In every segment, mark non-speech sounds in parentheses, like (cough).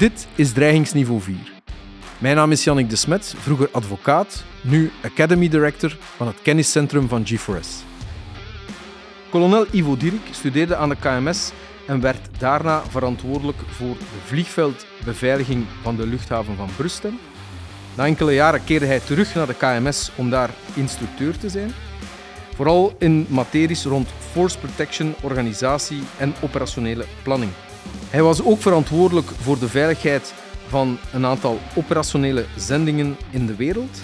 Dit is Dreigingsniveau 4. Mijn naam is Jannik de Smet, vroeger advocaat, nu Academy Director van het kenniscentrum van G4S. Kolonel Ivo Dierik studeerde aan de KMS en werd daarna verantwoordelijk voor de vliegveldbeveiliging van de luchthaven van Brustem. Na enkele jaren keerde hij terug naar de KMS om daar instructeur te zijn. Vooral in materies rond force protection, organisatie en operationele planning. Hij was ook verantwoordelijk voor de veiligheid van een aantal operationele zendingen in de wereld.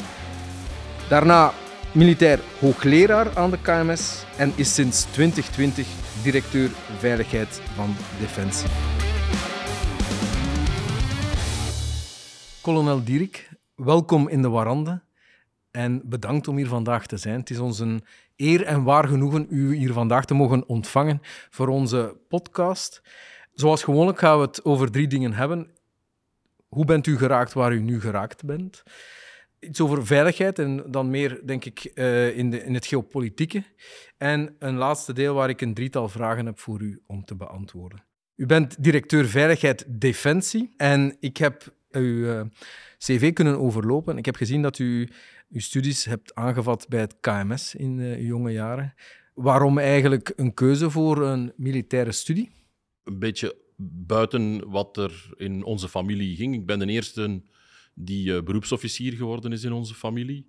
Daarna militair hoogleraar aan de KMS en is sinds 2020 directeur veiligheid van Defensie. Kolonel Dierik, welkom in de Warande en bedankt om hier vandaag te zijn. Het is ons een eer en waar genoegen u hier vandaag te mogen ontvangen voor onze podcast. Zoals gewoonlijk gaan we het over drie dingen hebben. Hoe bent u geraakt waar u nu geraakt bent? Iets over veiligheid en dan meer, denk ik, eh, in, de, in het geopolitieke. En een laatste deel waar ik een drietal vragen heb voor u om te beantwoorden. U bent directeur Veiligheid Defensie en ik heb uw eh, cv kunnen overlopen. Ik heb gezien dat u uw studies hebt aangevat bij het KMS in uw jonge jaren. Waarom eigenlijk een keuze voor een militaire studie? Een beetje buiten wat er in onze familie ging. Ik ben de eerste die uh, beroepsofficier geworden is in onze familie.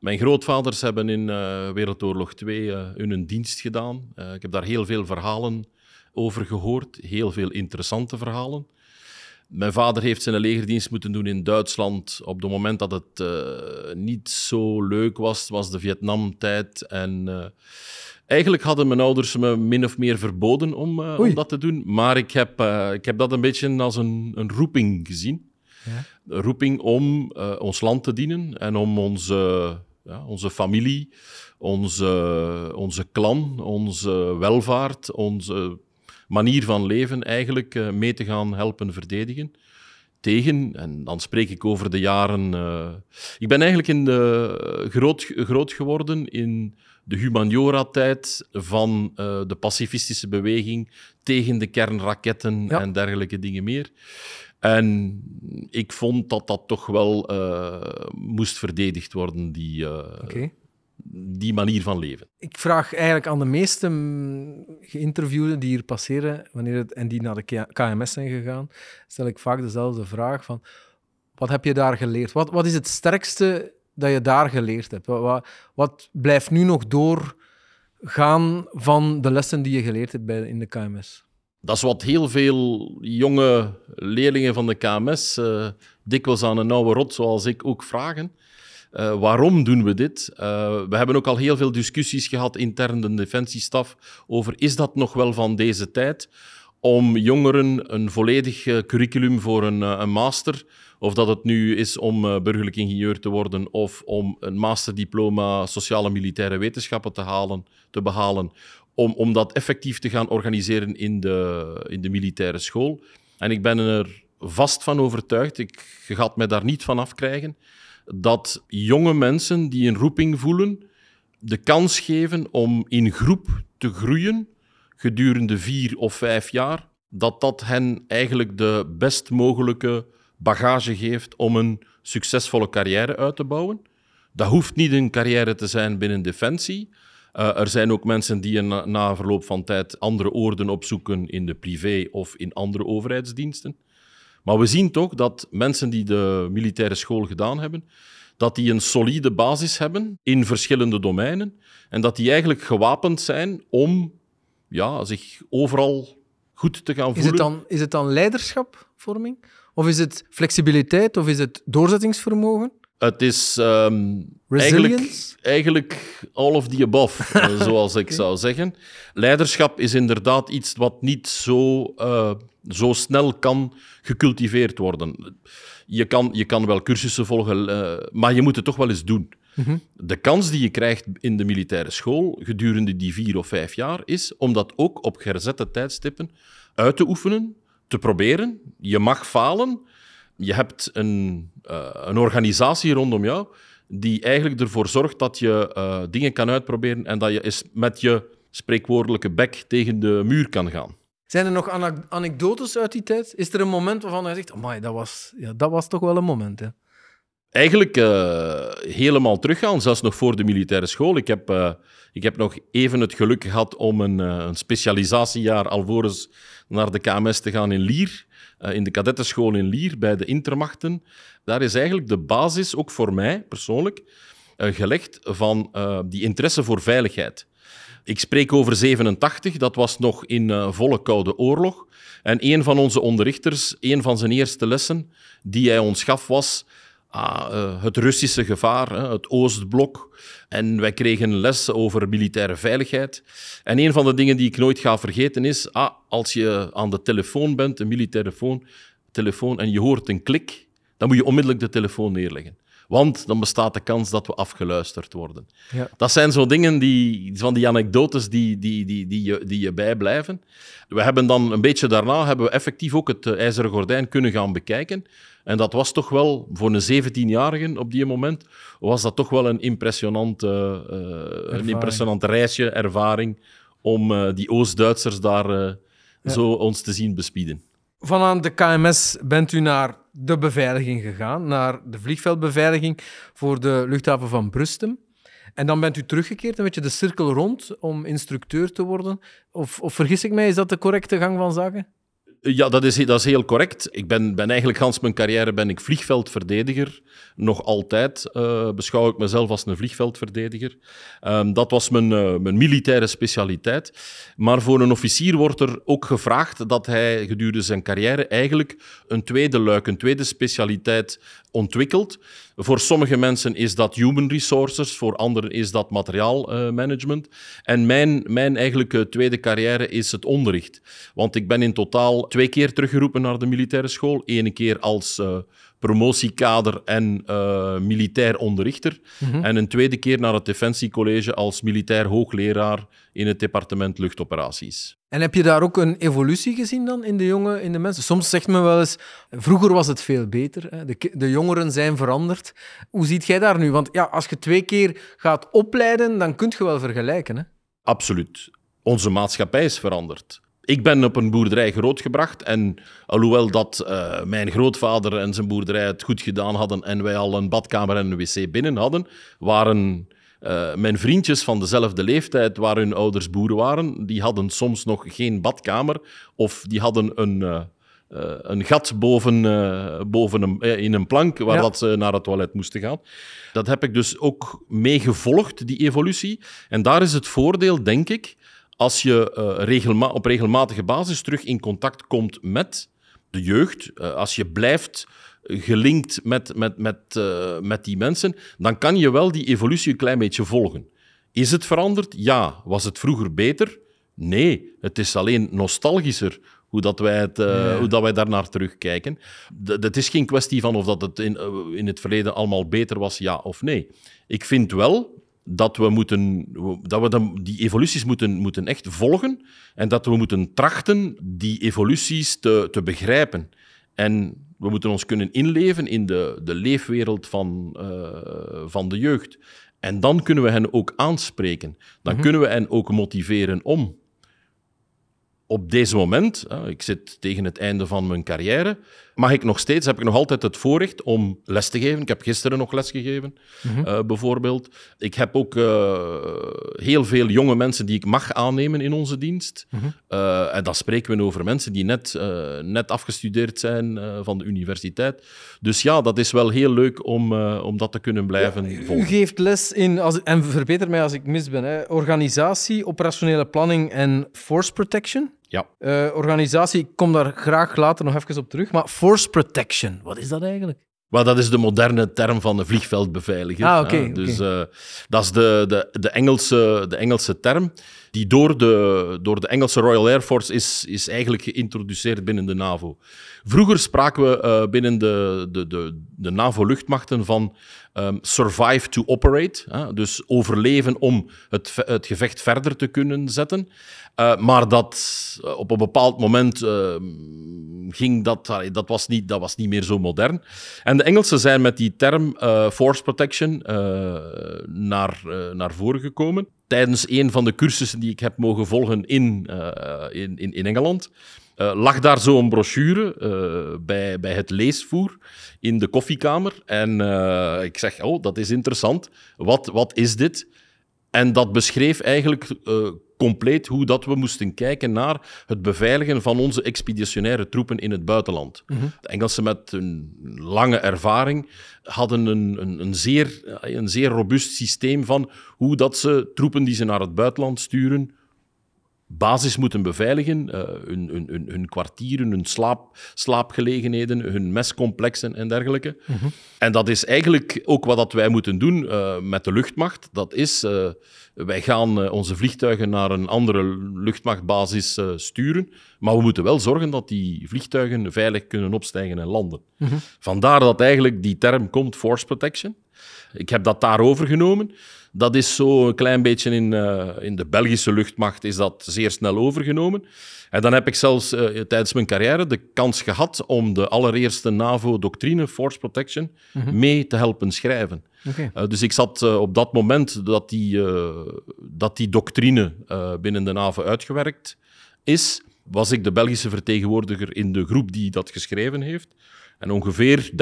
Mijn grootvaders hebben in uh, Wereldoorlog II hun dienst gedaan. ik heb daar heel veel verhalen over gehoord, heel veel interessante verhalen. Mijn vader heeft zijn legerdienst moeten doen in Duitsland op het moment dat het uh, niet zo leuk was. was de Vietnamtijd. En uh, eigenlijk hadden mijn ouders me min of meer verboden om, uh, om dat te doen. Maar ik heb, ik heb dat een beetje als een, een roeping gezien. Ja. Een roeping om ons land te dienen en om onze, ja, onze familie, onze, onze clan, onze welvaart, onze manier van leven eigenlijk uh, mee te gaan helpen verdedigen. Tegen, en dan spreek ik over de jaren. Uh, ik ben eigenlijk in de, groot, groot geworden in de humaniora-tijd van uh, de pacifistische beweging tegen de kernraketten ja. en dergelijke dingen meer. En ik vond dat dat toch wel moest verdedigd worden, die, okay die manier van leven. Ik vraag eigenlijk aan de meeste geïnterviewden die hier passeren wanneer het, en die naar de KMS zijn gegaan, stel ik vaak dezelfde vraag van wat heb je daar geleerd? Wat, wat is het sterkste dat je daar geleerd hebt? Wat, wat, wat blijft nu nog doorgaan van de lessen die je geleerd hebt bij, in de KMS? Dat is wat heel veel jonge leerlingen van de KMS uh, dikwijls aan een oude rot, zoals ik, ook vragen. Uh, waarom doen we dit? Uh, we hebben ook al heel veel discussies gehad intern de defensiestaf over is dat nog wel van deze tijd om jongeren een volledig uh, curriculum voor een, een, master, of dat het nu is om burgerlijk ingenieur te worden of om een masterdiploma sociale militaire wetenschappen te, halen, te behalen, om, om dat effectief te gaan organiseren in de, in de militaire school. En ik ben er vast van overtuigd, ik, je gaat mij daar niet van afkrijgen, dat jonge mensen die een roeping voelen, de kans geven om in groep te groeien gedurende vier of vijf jaar, dat dat hen eigenlijk de best mogelijke bagage geeft om een succesvolle carrière uit te bouwen. Dat hoeft niet een carrière te zijn binnen Defensie. Uh, er zijn ook mensen die na, na verloop van tijd andere oorden opzoeken in de privé of in andere overheidsdiensten. Maar we zien toch dat mensen die de militaire school gedaan hebben, dat die een solide basis hebben in verschillende domeinen en dat die eigenlijk gewapend zijn om ja, zich overal goed te gaan voelen. Is het dan, is het dan leiderschapvorming? Of is het flexibiliteit? Of is het doorzettingsvermogen? Het is um, eigenlijk, eigenlijk all of the above, (laughs) eh, zoals ik zou zeggen. Leiderschap is inderdaad iets wat niet zo, uh, zo snel kan gecultiveerd worden. Je kan, je kan wel cursussen volgen, uh, maar je moet het toch wel eens doen. Mm -hmm. De kans die je krijgt in de militaire school gedurende die vier of vijf jaar is om dat ook op gezette tijdstippen uit te oefenen, te proberen. Je mag falen, je hebt een, uh, een organisatie rondom jou die eigenlijk ervoor zorgt dat je uh, dingen kan uitproberen en dat je eens met je spreekwoordelijke bek tegen de muur kan gaan. Zijn er nog anekdotes uit die tijd? Is er een moment waarvan hij zegt, amai, dat was, ja, dat was toch wel een moment, hè? Eigenlijk eh, helemaal teruggaan, zelfs nog voor de militaire school. Ik heb, eh, ik heb nog even het geluk gehad om een, eh, een specialisatiejaar alvorens naar de KMS te gaan in Lier, eh, in de kadettenschool in Lier, bij de Intermachten. Daar is eigenlijk de basis, ook voor mij persoonlijk, eh, gelegd van eh, die interesse voor veiligheid. Ik spreek over 87, dat was nog in volle Koude Oorlog. En een van onze onderrichters, een van zijn eerste lessen die hij ons gaf, was ah, eh, het Russische gevaar, het Oostblok. En wij kregen les over militaire veiligheid. En een van de dingen die ik nooit ga vergeten is, ah, als je aan de telefoon bent, een militaire telefoon, telefoon, en je hoort een klik, dan moet je onmiddellijk de telefoon neerleggen. Want dan bestaat de kans dat we afgeluisterd worden. Ja. Dat zijn zo dingen, die, van die anekdotes die, die, die, die, je, die je bijblijven. We hebben dan een beetje daarna hebben we effectief ook het eh, IJzeren Gordijn kunnen gaan bekijken. En dat was toch wel, voor een 17-jarige op die moment, was dat toch wel een impressionant, eh, eh, een impressionant reisje, ervaring, om die Oost-Duitsers daar Ja. zo ons te zien bespieden. Van aan de KMS bent u naar de beveiliging gegaan, naar de vliegveldbeveiliging voor de luchthaven van Brustem. En dan bent u teruggekeerd, een beetje de cirkel rond om instructeur te worden. Of, of vergis ik mij, is dat de correcte gang van zaken? Ja, dat is, dat is heel correct. Ik ben, ben eigenlijk gans mijn carrière ben ik vliegveldverdediger. Nog altijd eh, beschouw ik mezelf als een vliegveldverdediger. Ehm, dat was mijn, eh, mijn militaire specialiteit. Maar voor een officier wordt er ook gevraagd dat hij gedurende zijn carrière eigenlijk een tweede luik, een tweede specialiteit ontwikkelt. Voor sommige mensen is dat human resources, voor anderen is dat materiaalmanagement. en mijn, mijn eigenlijke tweede carrière is het onderricht. Want ik ben in totaal twee keer teruggeroepen naar de militaire school. Eén keer als eh, promotiekader en eh, militair onderrichter. En een tweede keer naar het Defensiecollege als militair hoogleraar in het departement luchtoperaties. En heb je daar ook een evolutie gezien dan in de jongen, in de mensen? Soms zegt men wel eens, vroeger was het veel beter. Hè? De, de jongeren zijn veranderd. Hoe ziet jij daar nu? Want ja, als je twee keer gaat opleiden, dan kun je wel vergelijken. Hè? Absoluut. Onze maatschappij is veranderd. Ik ben op een boerderij grootgebracht en alhoewel dat eh, mijn grootvader en zijn boerderij het goed gedaan hadden en wij al een badkamer en een wc binnen hadden, waren eh, mijn vriendjes van dezelfde leeftijd waar hun ouders boeren waren, die hadden soms nog geen badkamer of die hadden een, eh, een gat boven, boven een, in een plank waar Ja. dat ze naar het toilet moesten gaan. Dat heb ik dus ook meegevolgd, die evolutie. En daar is het voordeel, denk ik, als je eh, regelma op regelmatige basis terug in contact komt met de jeugd, eh, als je blijft gelinkt met, met, met, eh, met die mensen, dan kan je wel die evolutie een klein beetje volgen. Is het veranderd? Ja. Was het vroeger beter? Nee. Het is alleen nostalgischer hoe, dat wij, het, Ja. hoe dat wij daarnaar terugkijken. Het is geen kwestie van of dat het in, in het verleden allemaal beter was, ja of nee. Ik vind wel dat we, moeten, dat we dan die evoluties moeten, moeten echt volgen en dat we moeten trachten die evoluties te, te begrijpen. En we moeten ons kunnen inleven in de, de leefwereld van, eh, van de jeugd. En dan kunnen we hen ook aanspreken. Dan kunnen we hen ook motiveren om. Op deze moment, ik zit tegen het einde van mijn carrière, mag ik nog steeds, heb ik nog altijd het voorrecht om les te geven. Ik heb gisteren nog les gegeven, eh, bijvoorbeeld. Ik heb ook eh, heel veel jonge mensen die ik mag aannemen in onze dienst. Eh, en dan spreken we over mensen die net, net afgestudeerd zijn van de universiteit. Dus ja, dat is wel heel leuk om, om dat te kunnen blijven U volgen. geeft les in, als, en verbeter mij als ik mis ben, hè, organisatie, operationele planning en force protection. Ja. Eh, organisatie, ik kom daar graag later nog even op terug. Maar force protection, wat is dat eigenlijk? Maar dat is de moderne term van een vliegveldbeveiliger. Ah, oké. Dus eh, dat is de, de, de, Engelse, de Engelse term die door de, door de Engelse Royal Air Force is, is eigenlijk geïntroduceerd binnen de NAVO. Vroeger spraken we eh, binnen de, de, de, de NAVO-luchtmachten van ehm, survive to operate. Hè? Dus overleven om het, het gevecht verder te kunnen zetten. Eh, maar dat eh, op een bepaald moment ehm, ging dat, dat, was niet, dat was niet meer zo modern. En de Engelsen zijn met die term eh, force protection naar, naar voren gekomen. tijdens een van de cursussen die ik heb mogen volgen in, in, in, in, Engeland, uh, lag daar zo'n brochure uh, bij, bij het leesvoer in de koffiekamer. En ik zeg, oh, dat is interessant. Wat, wat is dit? En dat beschreef eigenlijk compleet hoe dat we moesten kijken naar het beveiligen van onze expeditionaire troepen in het buitenland. Mhm. De Engelsen met een lange ervaring hadden een, een, een, zeer, een zeer robuust systeem van hoe dat ze troepen die ze naar het buitenland sturen basis moeten beveiligen, uh, hun, hun, hun, kwartieren, hun slaap, slaapgelegenheden, hun mescomplexen en dergelijke. Mhm. En dat is eigenlijk ook wat dat wij moeten doen uh, met de luchtmacht. Dat is, uh, wij gaan onze vliegtuigen naar een andere luchtmachtbasis sturen, maar we moeten wel zorgen dat die vliegtuigen veilig kunnen opstijgen en landen. Mhm. Vandaar dat eigenlijk die term komt, force protection. Ik heb dat daar overgenomen. Dat is zo een klein beetje in, uh, in de Belgische luchtmacht is dat zeer snel overgenomen. En dan heb ik zelfs uh, tijdens mijn carrière de kans gehad om de allereerste NAVO-doctrine, Force Protection, mhm. mee te helpen schrijven. Okay. Uh, dus ik zat op dat moment dat die, dat die doctrine binnen de NAVO uitgewerkt is, was ik de Belgische vertegenwoordiger in de groep die dat geschreven heeft. En ongeveer 30%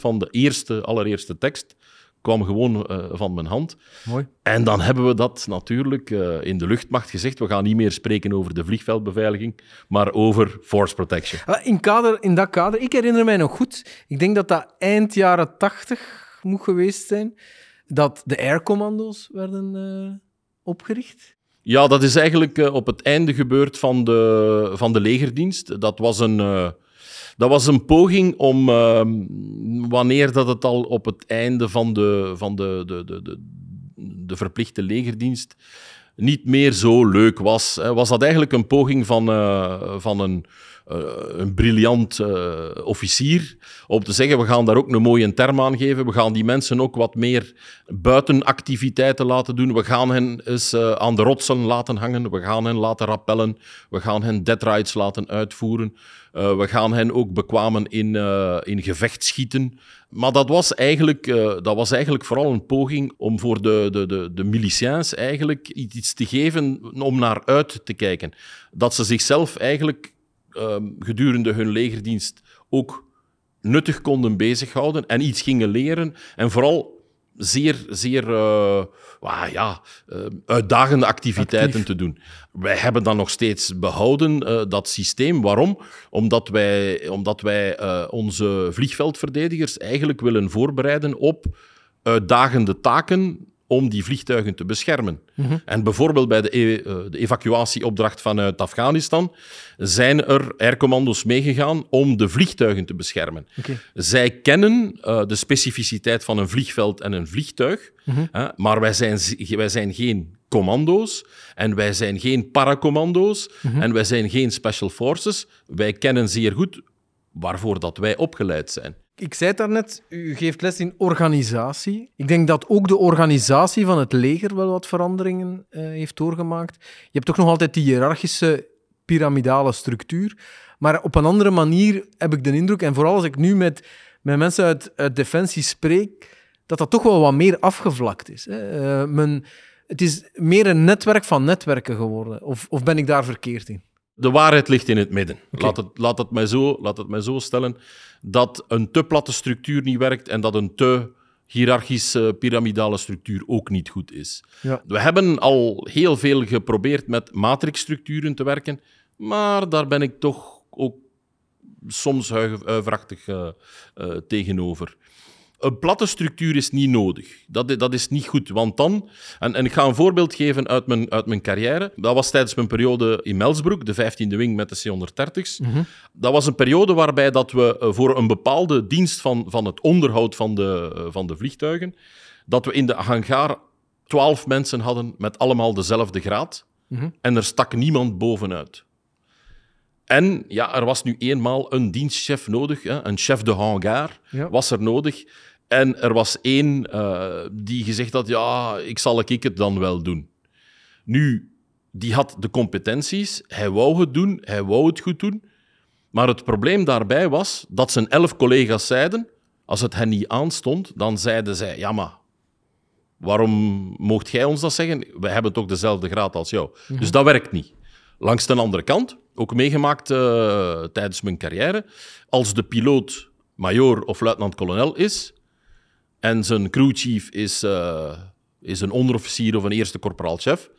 van de eerste, allereerste tekst kwam gewoon uh, van mijn hand. Mooi. En dan hebben we dat natuurlijk uh, in de luchtmacht gezegd. We gaan niet meer spreken over de vliegveldbeveiliging, maar over force protection. Ah, in, kader, in dat kader, ik herinner mij nog goed, ik denk dat dat eind jaren tachtig moet geweest zijn, dat de aircommando's werden uh, opgericht. Ja, dat is eigenlijk op het einde gebeurd van de, van de legerdienst. Dat was een dat was een poging om, ehm, wanneer dat het al op het einde van de, van de, de, de, de, verplichte legerdienst niet meer zo leuk was, was dat eigenlijk een poging van, uh, van een een briljant uh, officier. Om te zeggen, we gaan daar ook een mooie term aan geven. We gaan die mensen ook wat meer buitenactiviteiten laten doen. We gaan hen eens uh, aan de rotsen laten hangen. We gaan hen laten rappellen. We gaan hen dead rides laten uitvoeren. we gaan hen ook bekwamen in, in gevecht schieten. Maar dat was, eigenlijk, dat was eigenlijk vooral een poging om voor de, de, de, de miliciëns eigenlijk iets te geven om naar uit te kijken. Dat ze zichzelf eigenlijk um, gedurende hun legerdienst ook nuttig konden bezighouden en iets gingen leren. En vooral zeer, zeer uh, ja, uh, uitdagende activiteiten te doen. Wij hebben dan nog steeds behouden, uh, dat systeem. Waarom? Omdat wij, omdat wij onze vliegveldverdedigers eigenlijk willen voorbereiden op uitdagende taken om die vliegtuigen te beschermen. Mhm. En bijvoorbeeld bij de, e de, evacuatieopdracht vanuit Afghanistan zijn er aircommando's meegegaan om de vliegtuigen te beschermen. Zij kennen uh, de specificiteit van een vliegveld en een vliegtuig, mm maar wij zijn, wij zijn geen commando's en wij zijn geen paracommando's mm en wij zijn geen special forces. Wij kennen zeer goed waarvoor dat wij opgeleid zijn. Ik zei het daarnet, u geeft les in organisatie. Ik denk dat ook de organisatie van het leger wel wat veranderingen uh, heeft doorgemaakt. Je hebt toch nog altijd die hiërarchische piramidale structuur. Maar op een andere manier heb ik de indruk, en vooral als ik nu met, met mensen uit, uit Defensie spreek, dat dat toch wel wat meer afgevlakt is. Hè. Uh, men, het is meer een netwerk van netwerken geworden. Of, of ben ik daar verkeerd in? de waarheid ligt in het midden. Laat, het, laat, het mij zo, laat het mij zo stellen dat een te platte structuur niet werkt en dat een te hiërarchische piramidale structuur ook niet goed is. Ja. We hebben al heel veel geprobeerd met matrixstructuren te werken, maar daar ben ik toch ook soms huiverachtig uh, uh, tegenover. Een platte structuur is niet nodig. Dat, dat is niet goed. Want dan, en, en ik ga een voorbeeld geven uit mijn, uit mijn carrière. Dat was tijdens mijn periode in Melsbroek, de 15e wing met de C-130's. Mhm. Dat was een periode waarbij dat we eh, voor een bepaalde dienst van, van het onderhoud van de, eh, van de vliegtuigen, dat we in de hangar twaalf mensen hadden met allemaal dezelfde graad. Mhm. En er stak niemand bovenuit. En ja, er was nu eenmaal een dienstchef nodig, hè, een chef de hangar was er nodig. En er was één uh, die gezegd had, ja, ik zal ik het dan wel doen. Nu, die had de competenties, hij wou het doen, hij wou het goed doen. Maar het probleem daarbij was dat zijn elf collega's zeiden, als het hen niet aanstond, dan zeiden zij, ja maar, waarom moogt jij ons dat zeggen? We hebben toch dezelfde graad als jou. Dus dat werkt niet. Langs de andere kant, ook meegemaakt uh, tijdens mijn carrière, als de piloot major of luitenant-kolonel is en zijn crewchief is, uh, is een onderofficier of een eerste korporaal-chef,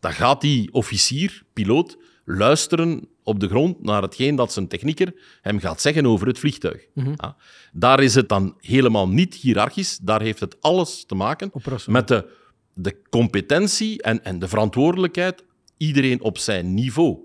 dan gaat die officier, piloot, luisteren op de grond naar hetgeen dat zijn technieker hem gaat zeggen over het vliegtuig. ja. Daar is het dan helemaal niet hiërarchisch. Daar heeft het alles te maken met de, de competentie en, en de verantwoordelijkheid. Iedereen op zijn niveau.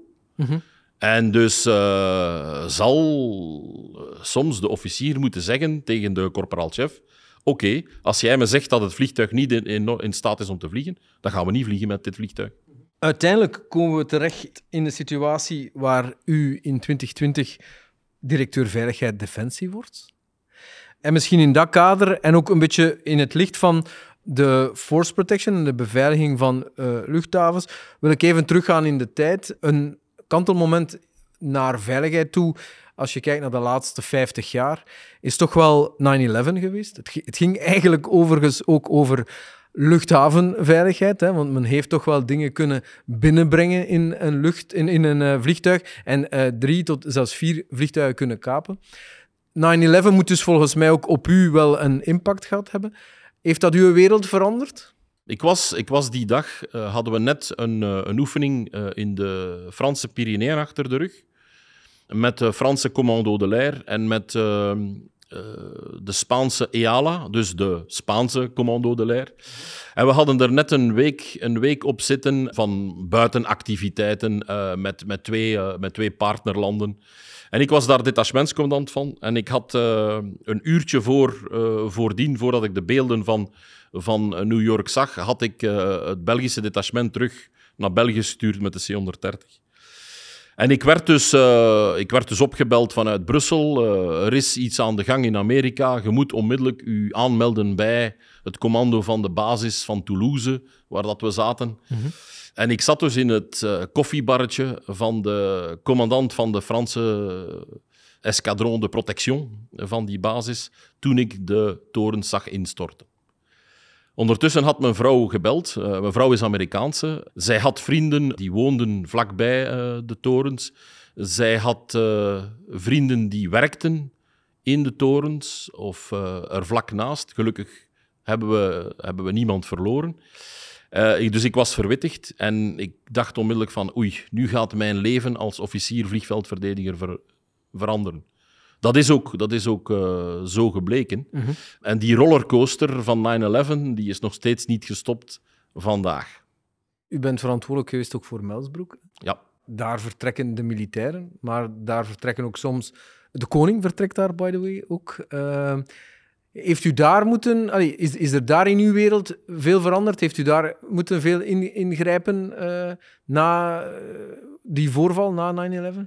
En dus uh, zal soms de officier moeten zeggen tegen de korporaalchef: Oké, als jij me zegt dat het vliegtuig niet in, in, staat is om te vliegen, dan gaan we niet vliegen met dit vliegtuig. Uiteindelijk komen we terecht in de situatie waar u in 2020 directeur Veiligheid Defensie wordt. En misschien in dat kader en ook een beetje in het licht van de force protection en de beveiliging van uh, luchthavens, wil ik even teruggaan in de tijd. Een kantelmoment naar veiligheid toe, als je kijkt naar de laatste 50 jaar, is toch wel 9-11 geweest. Het, het ging eigenlijk overigens ook over luchthavenveiligheid. Hè, want men heeft toch wel dingen kunnen binnenbrengen in een, lucht, in, in een uh, vliegtuig en uh, drie tot zelfs vier vliegtuigen kunnen kapen. 9-11 moet dus volgens mij ook op u wel een impact gehad hebben. Heeft dat uw wereld veranderd? Ik was, ik was die dag, uh, hadden we net een, een oefening in de Franse Pyreneeën achter de rug. Met de Franse Commando de l'Air en met ehm, uh, de Spaanse EALA, dus de Spaanse Commando de l'Air. En we hadden er net een week, een week op zitten van buitenactiviteiten uh, met, met, twee, uh, met twee partnerlanden. En ik was daar detachementscommandant van. En ik had een uurtje voor, voordien, voordat ik de beelden van, van New York zag, had ik het Belgische detachement terug naar België gestuurd met de C-130. En ik werd, dus, uh, ik werd dus opgebeld vanuit Brussel. Uh, er is iets aan de gang in Amerika. Je moet onmiddellijk u aanmelden bij het commando van de basis van Toulouse, waar dat we zaten. Mm -hmm. En ik zat dus in het uh, koffiebarretje van de commandant van de Franse escadron de protection van die basis, toen ik de torens zag instorten. Ondertussen had mijn vrouw gebeld. Uh, mijn vrouw is Amerikaanse. Zij had vrienden die woonden vlakbij uh, de torens. Zij had uh, vrienden die werkten in de torens of er vlak naast. Gelukkig hebben we, hebben we niemand verloren. Dus ik was verwittigd en ik dacht onmiddellijk van oei, nu gaat mijn leven als officier vliegveldverdediger ver, veranderen. Dat is ook, dat is ook uh, zo gebleken. Mm -hmm. En die rollercoaster van 9-11 die is nog steeds niet gestopt vandaag. U bent verantwoordelijk geweest ook voor Melsbroek. Ja. Daar vertrekken de militairen, maar daar vertrekken ook soms... De koning vertrekt daar, by the way, ook. Uh, heeft u daar moeten... Allee, is, is er daar in uw wereld veel veranderd? Heeft u daar moeten veel in, ingrijpen uh, na die voorval, na 9-11?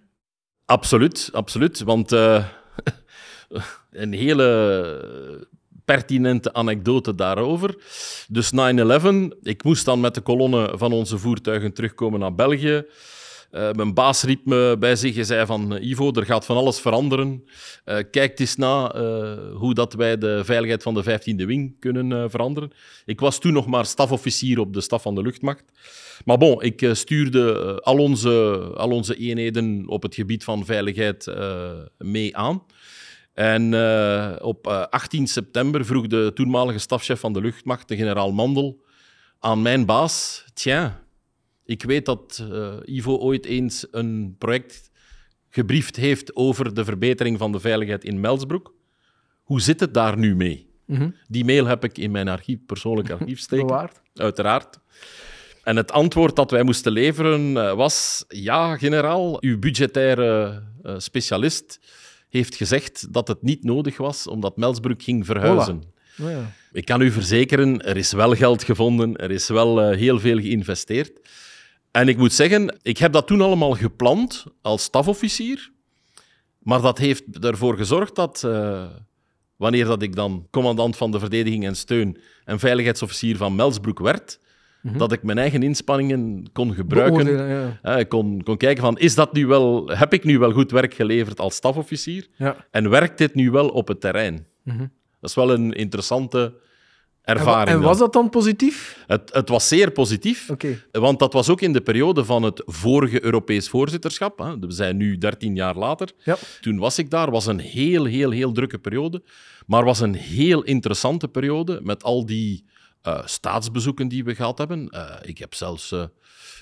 Absoluut, absoluut. Want uh, een hele pertinente anekdote daarover. Dus 9-11, ik moest dan met de kolonne van onze voertuigen terugkomen naar België. Uh, mijn baas riep me bij zich en zei van Ivo, er gaat van alles veranderen. Uh, kijk eens na hoe dat wij de veiligheid van de 15e wing kunnen veranderen. Ik was toen nog maar stafofficier op de staf van de luchtmacht. Maar bon, ik stuurde al, onze, al onze eenheden op het gebied van veiligheid mee aan. En uh, op uh, 18 september vroeg de toenmalige stafchef van de luchtmacht, de generaal Mandel, aan mijn baas: Tja, ik weet dat uh, Ivo ooit eens een project gebriefd heeft over de verbetering van de veiligheid in Melsbroek. Hoe zit het daar nu mee? Mm -hmm. Die mail heb ik in mijn archief, persoonlijk (laughs) archief steken. Bewaard. Uiteraard. En het antwoord dat wij moesten leveren was: Ja, generaal, uw budgettaire specialist heeft gezegd dat het niet nodig was, omdat Melsbroek ging verhuizen. Oh ja. Ik kan u verzekeren, er is wel geld gevonden, er is wel uh, heel veel geïnvesteerd. En ik moet zeggen, ik heb dat toen allemaal gepland als stafofficier, maar dat heeft ervoor gezorgd dat, uh, wanneer dat ik dan commandant van de verdediging en steun en veiligheidsofficier van Melsbroek werd, -hmm. dat ik mijn eigen inspanningen kon gebruiken. Ja. Ik kon, kon kijken van, is dat nu wel, heb ik nu wel goed werk geleverd als stafofficier? Ja. En werkt dit nu wel op het terrein? Mm -hmm. Dat is wel een interessante ervaring. En, was dat dan positief? Het, het was zeer positief, want dat was ook in de periode van het vorige Europees voorzitterschap. Hè. We zijn nu 13 jaar later. Ja. Toen was ik daar, was een heel, heel, heel drukke periode. Maar was een heel interessante periode met al die eh, staatsbezoeken die we gehad hebben. Eh, ik heb zelfs eh,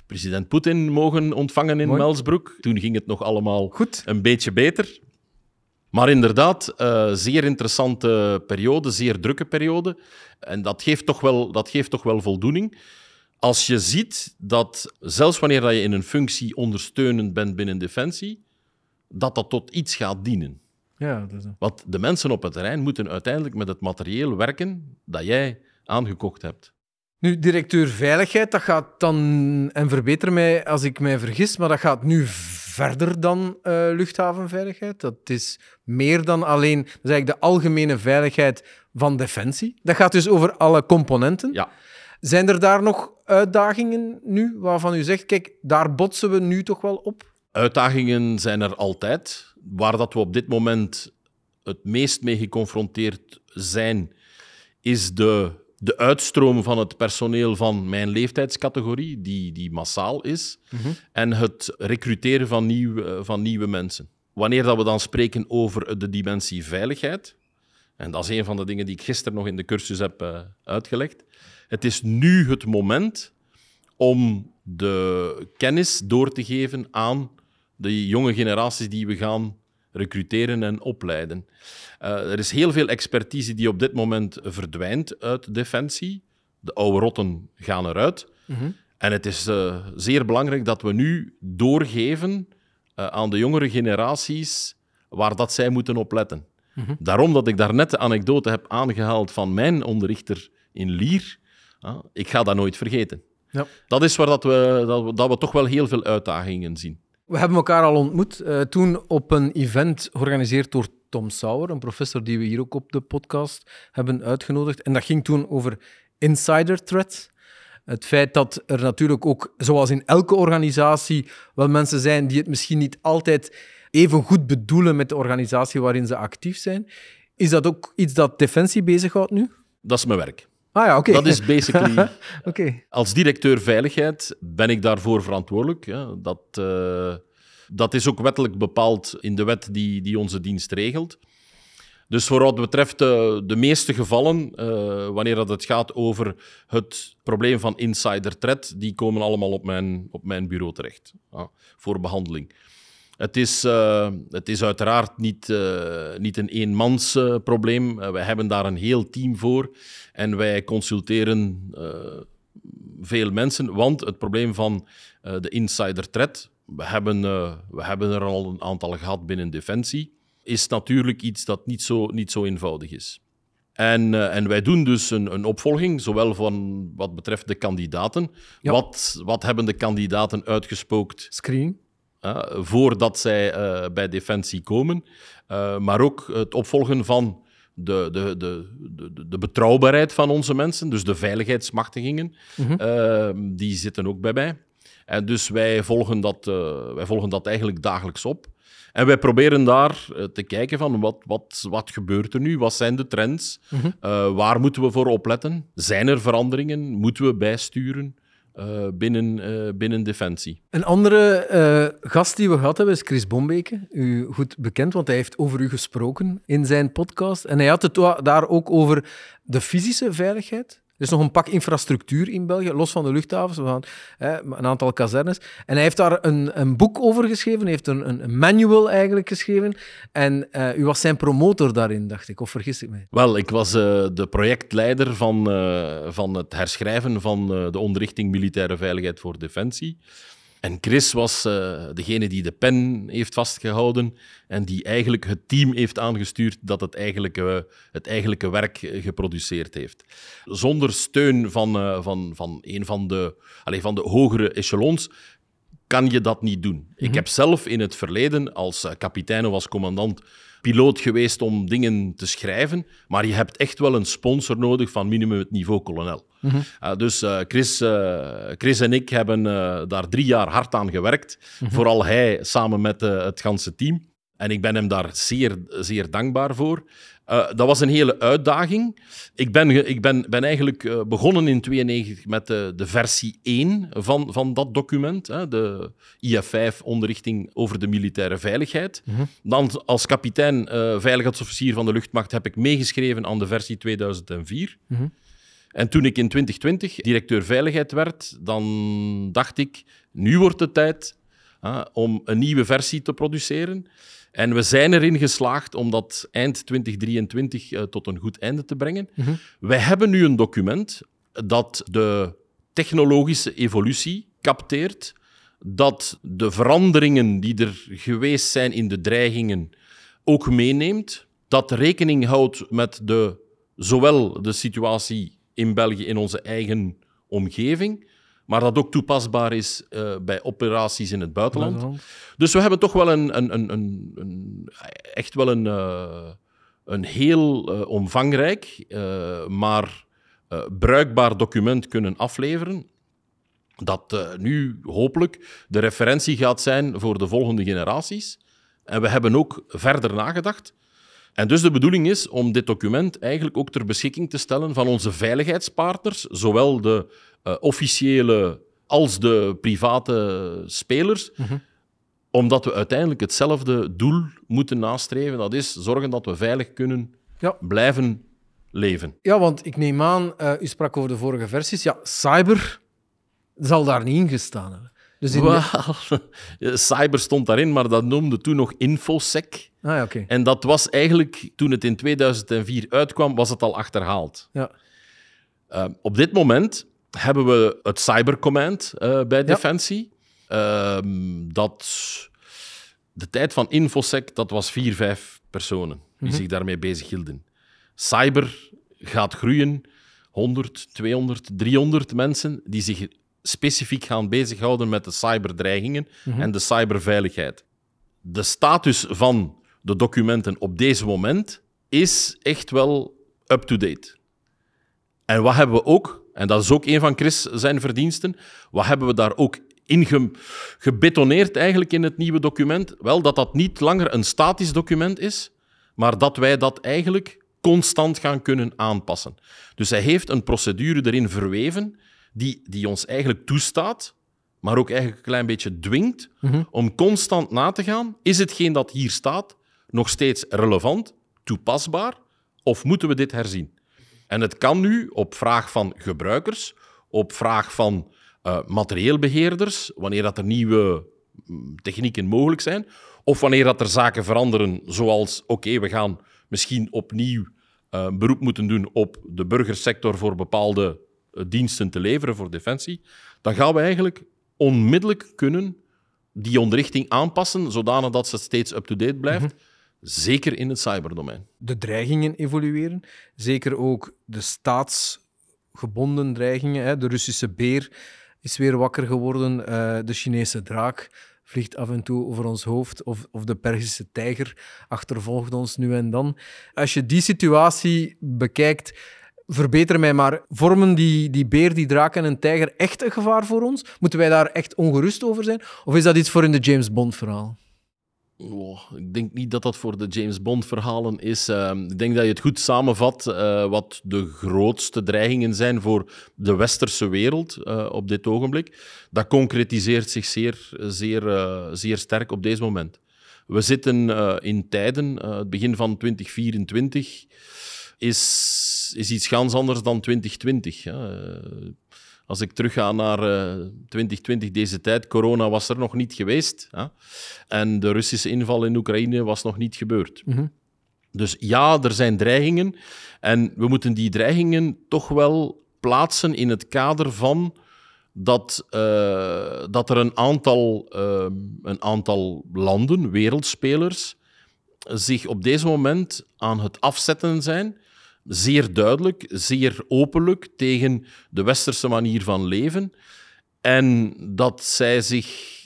president Poetin mogen ontvangen in Mooi. Melsbroek. Toen ging het nog allemaal Goed. een beetje beter. Maar inderdaad, zeer interessante periode, zeer drukke periode. En dat geeft toch wel, dat geeft toch wel voldoening. Als je ziet dat, zelfs wanneer dat je in een functie ondersteunend bent binnen Defensie, dat dat tot iets gaat dienen. Ja, dat is Want de mensen op het terrein moeten uiteindelijk met het materieel werken dat jij aangekocht hebt. Nu, directeur Veiligheid, dat gaat dan, en verbeter mij als ik mij vergis, maar dat gaat nu verder dan eh, luchthavenveiligheid. Dat is meer dan alleen, dat is eigenlijk de algemene veiligheid van Defensie. Dat gaat dus over alle componenten. Ja. Zijn er daar nog uitdagingen nu waarvan u zegt, kijk, daar botsen we nu toch wel op? Uitdagingen zijn er altijd. Waar dat we op dit moment het meest mee geconfronteerd zijn, is de, de uitstroom van het personeel van mijn leeftijdscategorie, die, die massaal is, en het recruteren van, nieuw, eh, van nieuwe mensen. Wanneer dat we dan spreken over de dimensie veiligheid, en dat is een van de dingen die ik gisteren nog in de cursus heb eh, uitgelegd, het is nu het moment om de kennis door te geven aan de jonge generaties die we gaan recruteren en opleiden. Eh, er is heel veel expertise die op dit moment verdwijnt uit Defensie. De oude rotten gaan eruit. En het is eh, zeer belangrijk dat we nu doorgeven eh, aan de jongere generaties waar dat zij moeten opletten. Daarom dat ik daarnet de anekdote heb aangehaald van mijn onderrichter in Lier. ah, ik ga dat nooit vergeten. Ja. Dat is waar dat we, dat, we, dat we toch wel heel veel uitdagingen zien. We hebben elkaar al ontmoet. eh, toen op een event georganiseerd door Tom Sauer, een professor die we hier ook op de podcast hebben uitgenodigd. En dat ging toen over insider threats. Het feit dat er natuurlijk ook, zoals in elke organisatie, wel mensen zijn die het misschien niet altijd even goed bedoelen met de organisatie waarin ze actief zijn. Is dat ook iets dat Defensie bezighoudt nu? Dat is mijn werk. Ah ja, oké. Dat is basically... (laughs) Oké. Als directeur veiligheid ben ik daarvoor verantwoordelijk. Ja. Dat, eh, dat is ook wettelijk bepaald in de wet die, die onze dienst regelt. Dus voor wat betreft eh, de meeste gevallen, eh, wanneer dat het gaat over het probleem van insider threat, die komen allemaal op mijn, op mijn bureau terecht voor behandeling. Het is, eh, het is uiteraard niet, eh, niet een eenmans eh, probleem. Wij hebben daar een heel team voor en wij consulteren veel mensen, want het probleem van de insider threat, we hebben, we hebben er al een aantal gehad binnen Defensie, is natuurlijk iets dat niet zo, niet zo eenvoudig is. En, en wij doen dus een, een opvolging, zowel van wat betreft de kandidaten. Ja. Wat, wat hebben de kandidaten uitgespookt Screening. Voordat zij eh, bij Defensie komen. Uh, maar ook het opvolgen van de, de, de, de, de betrouwbaarheid van onze mensen, dus de veiligheidsmachtigingen, uh, die zitten ook bij mij. En dus wij volgen dat, wij volgen dat eigenlijk dagelijks op. En wij proberen daar te kijken van wat, wat, wat gebeurt er nu? Wat zijn de trends? Uh, waar moeten we voor opletten? Zijn er veranderingen? Moeten we bijsturen? Uh, binnen, uh, binnen Defensie. Een andere uh, gast die we gehad hebben is Chris Bombeke. U goed bekend, want hij heeft over u gesproken in zijn podcast. En hij had het daar ook over de fysische veiligheid. Er is nog een pak infrastructuur in België, los van de luchthavens, gaan, hè, een aantal kazernes. En hij heeft daar een, een boek over geschreven, heeft een, een manual eigenlijk geschreven. En uh, u was zijn promotor daarin, dacht ik, of vergis ik mij? Wel, ik was uh, de projectleider van, uh, van het herschrijven van de onderrichting Militaire Veiligheid voor Defensie. En Chris was uh, degene die de pen heeft vastgehouden en die eigenlijk het team heeft aangestuurd dat het eigenlijke, het eigenlijke werk geproduceerd heeft. Zonder steun van, uh, van, van een van de, allez, van de hogere echelons kan je dat niet doen. Mm -hmm. Ik heb zelf in het verleden als uh, kapitein of als commandant piloot geweest om dingen te schrijven, maar je hebt echt wel een sponsor nodig van minimum het niveau kolonel. Mm -hmm. uh, dus uh, Chris, uh, Chris en ik hebben daar drie jaar hard aan gewerkt. Mm -hmm. Vooral hij samen met het ganse team. En ik ben hem daar zeer, zeer dankbaar voor. Uh, dat was een hele uitdaging. Ik ben, ik ben, ben eigenlijk uh, begonnen in 1992 met de, de, versie 1 van, van dat document, hè, de IF5, onderrichting over de militaire veiligheid. Mm -hmm. Dan als kapitein uh, veiligheidsofficier van de luchtmacht heb ik meegeschreven aan de versie 2004. Mm -hmm. En toen ik in 2020 directeur veiligheid werd, dan dacht ik, nu wordt het tijd om een nieuwe versie te produceren. En we zijn erin geslaagd om dat eind 2023 uh, tot een goed einde te brengen. Mm Wij hebben nu een document dat de technologische evolutie capteert, dat de veranderingen die er geweest zijn in de dreigingen ook meeneemt, dat rekening houdt met de, zowel de situatie in België in onze eigen omgeving, maar dat ook toepasbaar is uh, bij operaties in het buitenland. buitenland. Dus we hebben toch wel een, een, een, een echt wel een, uh, een heel uh, omvangrijk, maar bruikbaar document kunnen afleveren. Dat nu hopelijk de referentie gaat zijn voor de volgende generaties. En we hebben ook verder nagedacht. En dus de bedoeling is om dit document eigenlijk ook ter beschikking te stellen van onze veiligheidspartners, zowel de uh, officiële als de private spelers. Mm -hmm. Omdat we uiteindelijk hetzelfde doel moeten nastreven. Dat is zorgen dat we veilig kunnen ja. blijven leven. Ja, want ik neem aan, uh, u sprak over de vorige versies. Ja, cyber zal daar niet in gestaan hebben. Dus in well, (laughs) cyber stond daarin, maar dat noemde toen nog InfoSec. Ah, ja, okay. En dat was eigenlijk, toen het in 2004 uitkwam, was het al achterhaald. Ja. Uh, op dit moment hebben we het Cybercommand uh, bij Defensie. Uh, dat, de tijd van InfoSec, dat was vier, vijf personen die mm -hmm. zich daarmee bezig hielden. Cyber gaat groeien, 100, 200, 300 mensen die zich specifiek gaan bezighouden met de cyberdreigingen mm -hmm. en de cyberveiligheid. De status van de documenten op deze moment is echt wel up-to-date. En wat hebben we ook en dat is ook een van Chris zijn verdiensten. Wat hebben we daar ook in ge gebetoneerd eigenlijk in het nieuwe document? Wel, dat dat niet langer een statisch document is, maar dat wij dat eigenlijk constant gaan kunnen aanpassen. Dus hij heeft een procedure erin verweven die, die ons eigenlijk toestaat, maar ook eigenlijk een klein beetje dwingt mm -hmm. om constant na te gaan. Is hetgeen dat hier staat nog steeds relevant, toepasbaar, of moeten we dit herzien? En het kan nu op vraag van gebruikers, op vraag van uh, materieelbeheerders, wanneer dat er nieuwe mm, technieken mogelijk zijn, of wanneer dat er zaken veranderen, zoals oké, we gaan misschien opnieuw uh, beroep moeten doen op de burgersector voor bepaalde uh, diensten te leveren voor defensie, dan gaan we eigenlijk onmiddellijk kunnen die onderrichting aanpassen, zodanig dat ze steeds up-to-date blijft. -hmm. Zeker in het cyberdomein. De dreigingen evolueren. Zeker ook de staatsgebonden dreigingen. Hè. De Russische beer is weer wakker geworden. Uh, de Chinese draak vliegt af en toe over ons hoofd. Of, of de Persische tijger achtervolgt ons nu en dan. Als je die situatie bekijkt, verbeter mij maar. Vormen die, die beer, die draak en een tijger echt een gevaar voor ons? Moeten wij daar echt ongerust over zijn? Of is dat iets voor in de James Bond verhaal? Ik denk niet dat dat voor de James Bond-verhalen is. Uh, ik denk dat je het goed samenvat uh, wat de grootste dreigingen zijn voor de westerse wereld uh, op dit ogenblik. Dat concretiseert zich zeer, zeer, zeer sterk op deze moment. We zitten in tijden, het begin van 2024 is, is iets ganz anders dan 2020. Als ik terugga naar uh, eh, 2020, deze tijd, corona was er nog niet geweest. Hè? En de Russische inval in Oekraïne was nog niet gebeurd. Mm -hmm. Dus ja, er zijn dreigingen. En we moeten die dreigingen toch wel plaatsen in het kader van dat, uh, dat er een aantal, uh, een aantal landen, wereldspelers, zich op deze moment aan het afzetten zijn zeer duidelijk, zeer openlijk tegen de westerse manier van leven. En dat zij zich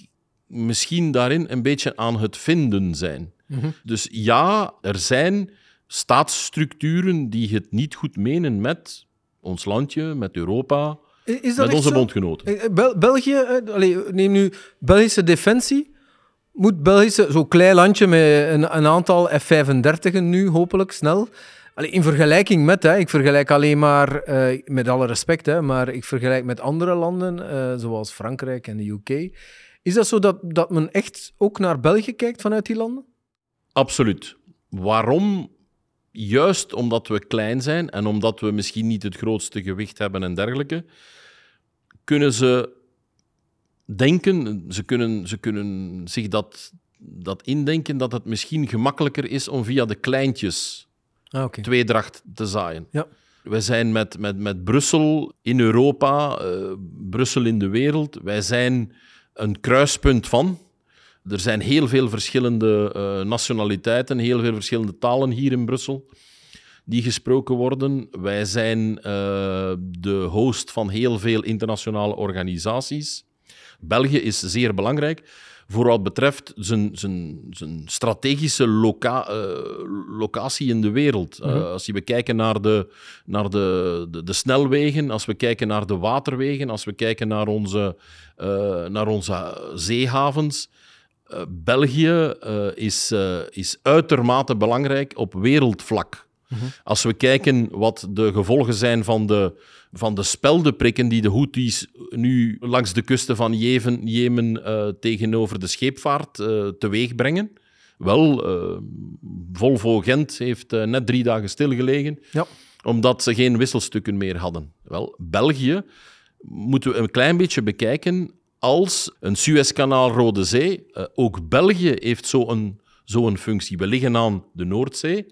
misschien daarin een beetje aan het vinden zijn. Mm-hmm. Dus ja, er zijn staatsstructuren die het niet goed menen met ons landje, met Europa, met onze bondgenoten. Bel België, allez, neem nu Belgische defensie. Moet Belgische, zo'n klein landje met een, een aantal F-35'en nu, hopelijk snel. In vergelijking met, hè, ik vergelijk alleen maar, eh, met alle respect, maar ik vergelijk met andere landen, eh, zoals Frankrijk en de UK. Is dat zo dat, dat men echt ook naar België kijkt vanuit die landen? Absoluut. Waarom? Juist omdat we klein zijn en omdat we misschien niet het grootste gewicht hebben en dergelijke, kunnen ze denken, ze kunnen, ze kunnen zich dat, dat indenken dat het misschien gemakkelijker is om via de kleintjes Ah, oké. tweedracht te zaaien. Ja. Wij zijn met, met, met Brussel in Europa, eh, Brussel in de wereld. Wij zijn een kruispunt van. Er zijn heel veel verschillende eh, nationaliteiten, heel veel verschillende talen hier in Brussel die gesproken worden. Wij zijn eh, de host van heel veel internationale organisaties. België is zeer belangrijk voor wat betreft zijn, zijn, zijn strategische loca eh, locatie in de wereld. Uh, als we kijken naar, de, naar de, de, de, snelwegen, als we kijken naar de waterwegen, als we kijken naar onze, uh, naar onze zeehavens. België is, is uitermate belangrijk op wereldvlak. Mm -hmm. Als we kijken wat de gevolgen zijn van de, van de speldenprikken die de Houthis nu langs de kusten van Jemen, Jemen uh, tegenover de scheepvaart uh, teweeg brengen. Wel, uh, Volvo Gent heeft net drie dagen stilgelegen, ja. omdat ze geen wisselstukken meer hadden. Wel, België moeten we een klein beetje bekijken als een Suezkanaal Rode Zee. ook België heeft zo'n zo, zo een functie. We liggen aan de Noordzee.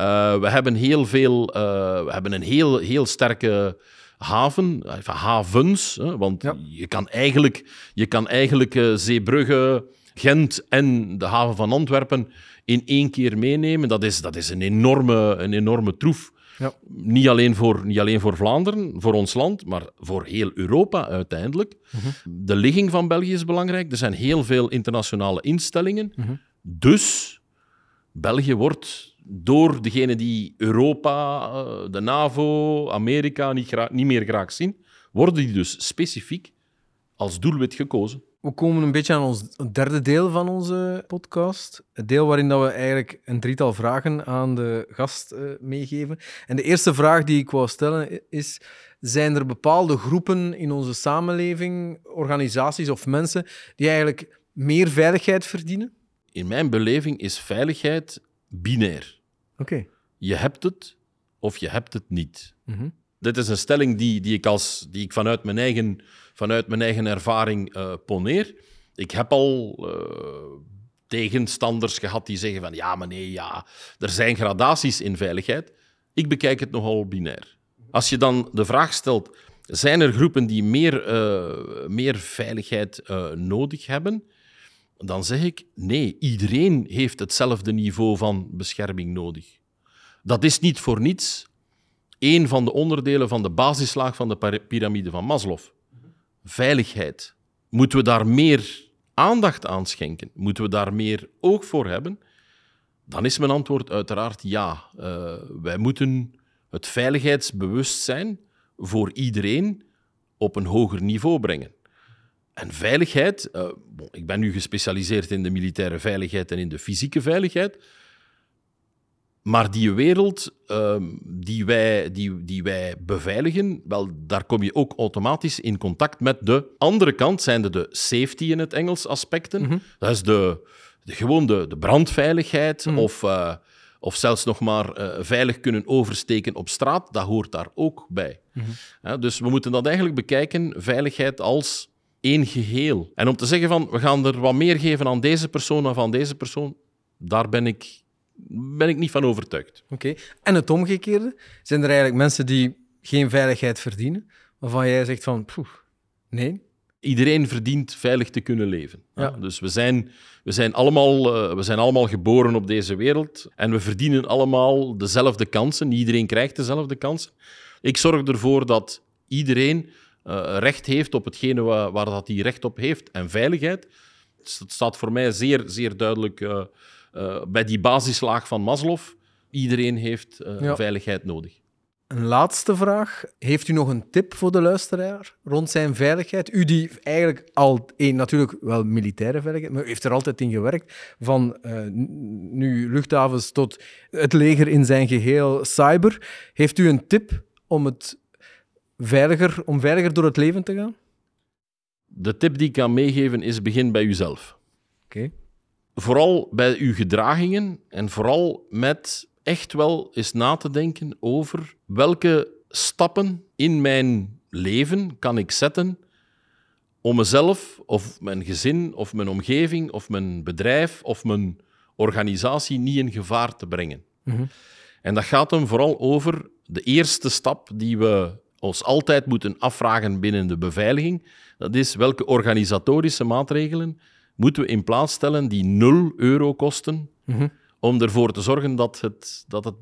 Uh, we hebben heel veel, uh, we hebben een heel, heel sterke haven, even havens, hè, want Ja. je kan eigenlijk, je kan eigenlijk uh, Zeebrugge, Gent en de haven van Antwerpen in één keer meenemen. Dat is, dat is een, enorme, een enorme troef. Ja. Niet, alleen voor, niet alleen voor Vlaanderen, voor ons land, maar voor heel Europa uiteindelijk. De ligging van België is belangrijk. Er zijn heel veel internationale instellingen. Dus België wordt door degenen die Europa, eh, de NAVO, Amerika niet, niet meer graag zien, worden die dus specifiek als doelwit gekozen. We komen een beetje aan ons derde deel van onze podcast. Het deel waarin dat we eigenlijk een drietal vragen aan de gast eh, meegeven. En de eerste vraag die ik wou stellen is: zijn er bepaalde groepen in onze samenleving, organisaties of mensen die eigenlijk meer veiligheid verdienen? In mijn beleving is veiligheid binair. Oké. Je hebt het of je hebt het niet. Mhm. Dit is een stelling die, die, ik, als, die ik vanuit mijn eigen, vanuit mijn eigen ervaring eh, poneer. Ik heb al eh, tegenstanders gehad die zeggen van ja, maar nee, ja, er zijn gradaties in veiligheid. Ik bekijk het nogal binair. Als je dan de vraag stelt, zijn er groepen die meer, eh, meer veiligheid nodig hebben? Dan zeg ik nee, iedereen heeft hetzelfde niveau van bescherming nodig. Dat is niet voor niets een van de onderdelen van de basislaag van de piramide van Maslow. Veiligheid. Moeten we daar meer aandacht aan schenken? Moeten we daar meer oog voor hebben? Dan is mijn antwoord uiteraard ja. Uh, wij moeten het veiligheidsbewustzijn voor iedereen op een hoger niveau brengen. En veiligheid, uh, bon, ik ben nu gespecialiseerd in de militaire veiligheid en in de fysieke veiligheid. Maar die wereld uh, die, wij, die, die wij beveiligen, wel, daar kom je ook automatisch in contact met de andere kant, zijn de, de safety in het Engels aspecten. Mhm. Dat is de, de, gewoon de, de brandveiligheid Mhm. of, uh, of zelfs nog maar uh, veilig kunnen oversteken op straat. Dat hoort daar ook bij. Mhm. Dus we moeten dat eigenlijk bekijken, veiligheid als één geheel. En om te zeggen van, we gaan er wat meer geven aan deze persoon dan aan deze persoon, daar ben ik, ben ik niet van overtuigd. Oké. En het omgekeerde? Zijn er eigenlijk mensen die geen veiligheid verdienen, waarvan jij zegt van, poeh, nee? Iedereen verdient veilig te kunnen leven. Ja. Dus we zijn, we, zijn allemaal, uh, we zijn allemaal geboren op deze wereld en we verdienen allemaal dezelfde kansen. Iedereen krijgt dezelfde kansen. Ik zorg ervoor dat iedereen uh, recht heeft op hetgene waar, waar dat hij recht op heeft. En veiligheid, dat staat voor mij zeer, zeer duidelijk uh, uh, bij die basislaag van Maslow. Iedereen heeft Ja. veiligheid nodig. Een laatste vraag. Heeft u nog een tip voor de luisteraar rond zijn veiligheid? U die eigenlijk al, één, natuurlijk wel militaire veiligheid, maar u heeft er altijd in gewerkt. Van uh, nu luchthavens tot het leger in zijn geheel cyber. Heeft u een tip om, het veiliger, om veiliger door het leven te gaan? De tip die ik kan meegeven is begin bij uzelf. Oké. Vooral bij uw gedragingen en vooral met echt wel eens na te denken over welke stappen in mijn leven kan ik zetten om mezelf of mijn gezin of mijn omgeving of mijn bedrijf of mijn organisatie niet in gevaar te brengen. Mhm. En dat gaat hem vooral over de eerste stap die we ons altijd moeten afvragen binnen de beveiliging. Dat is welke organisatorische maatregelen moeten we in plaats stellen die 0 euro kosten Mhm. om ervoor te zorgen dat, het, dat, het,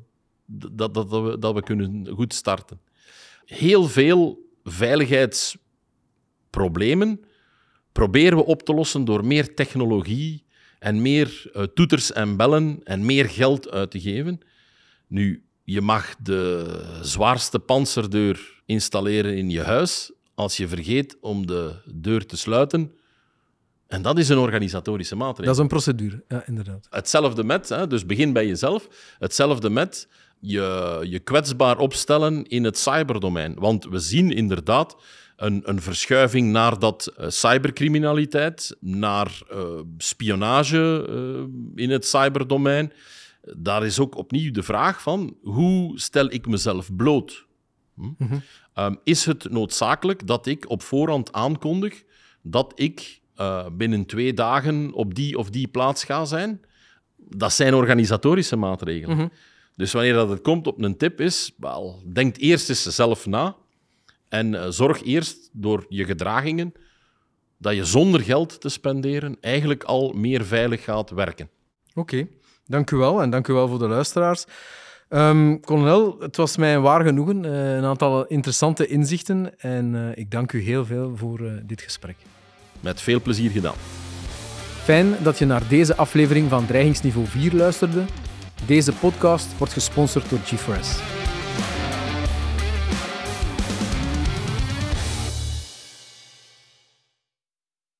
dat, dat, dat, we, dat we kunnen goed starten. Heel veel veiligheidsproblemen proberen we op te lossen door meer technologie en meer uh, toeters en bellen en meer geld uit te geven. Nu, je mag de zwaarste panzerdeur installeren in je huis als je vergeet om de deur te sluiten. En dat is een organisatorische maatregel. Dat is een procedure, ja, inderdaad. Hetzelfde met, hè, dus begin bij jezelf, hetzelfde met je, je kwetsbaar opstellen in het cyberdomein. Want we zien inderdaad een, een verschuiving naar dat uh, cybercriminaliteit, naar uh, spionage uh, in het cyberdomein. Daar is ook opnieuw de vraag van, hoe stel ik mezelf bloot? Hm? Mhm. Um, is het noodzakelijk dat ik op voorhand aankondig dat ik uh, binnen twee dagen op die of die plaats ga zijn? Dat zijn organisatorische maatregelen. Mhm. Dus wanneer dat het komt op een tip is, wel, denk eerst eens zelf na en uh, zorg eerst door je gedragingen dat je zonder geld te spenderen eigenlijk al meer veilig gaat werken. Oké, okay. Dank u wel en dank u wel voor de luisteraars. Um, kolonel, het was mij een waar genoegen. Uh, een aantal interessante inzichten. En uh, ik dank u heel veel voor uh, dit gesprek. Met veel plezier gedaan. Fijn dat je naar deze aflevering van Dreigingsniveau 4 luisterde. Deze podcast wordt gesponsord door GeForce.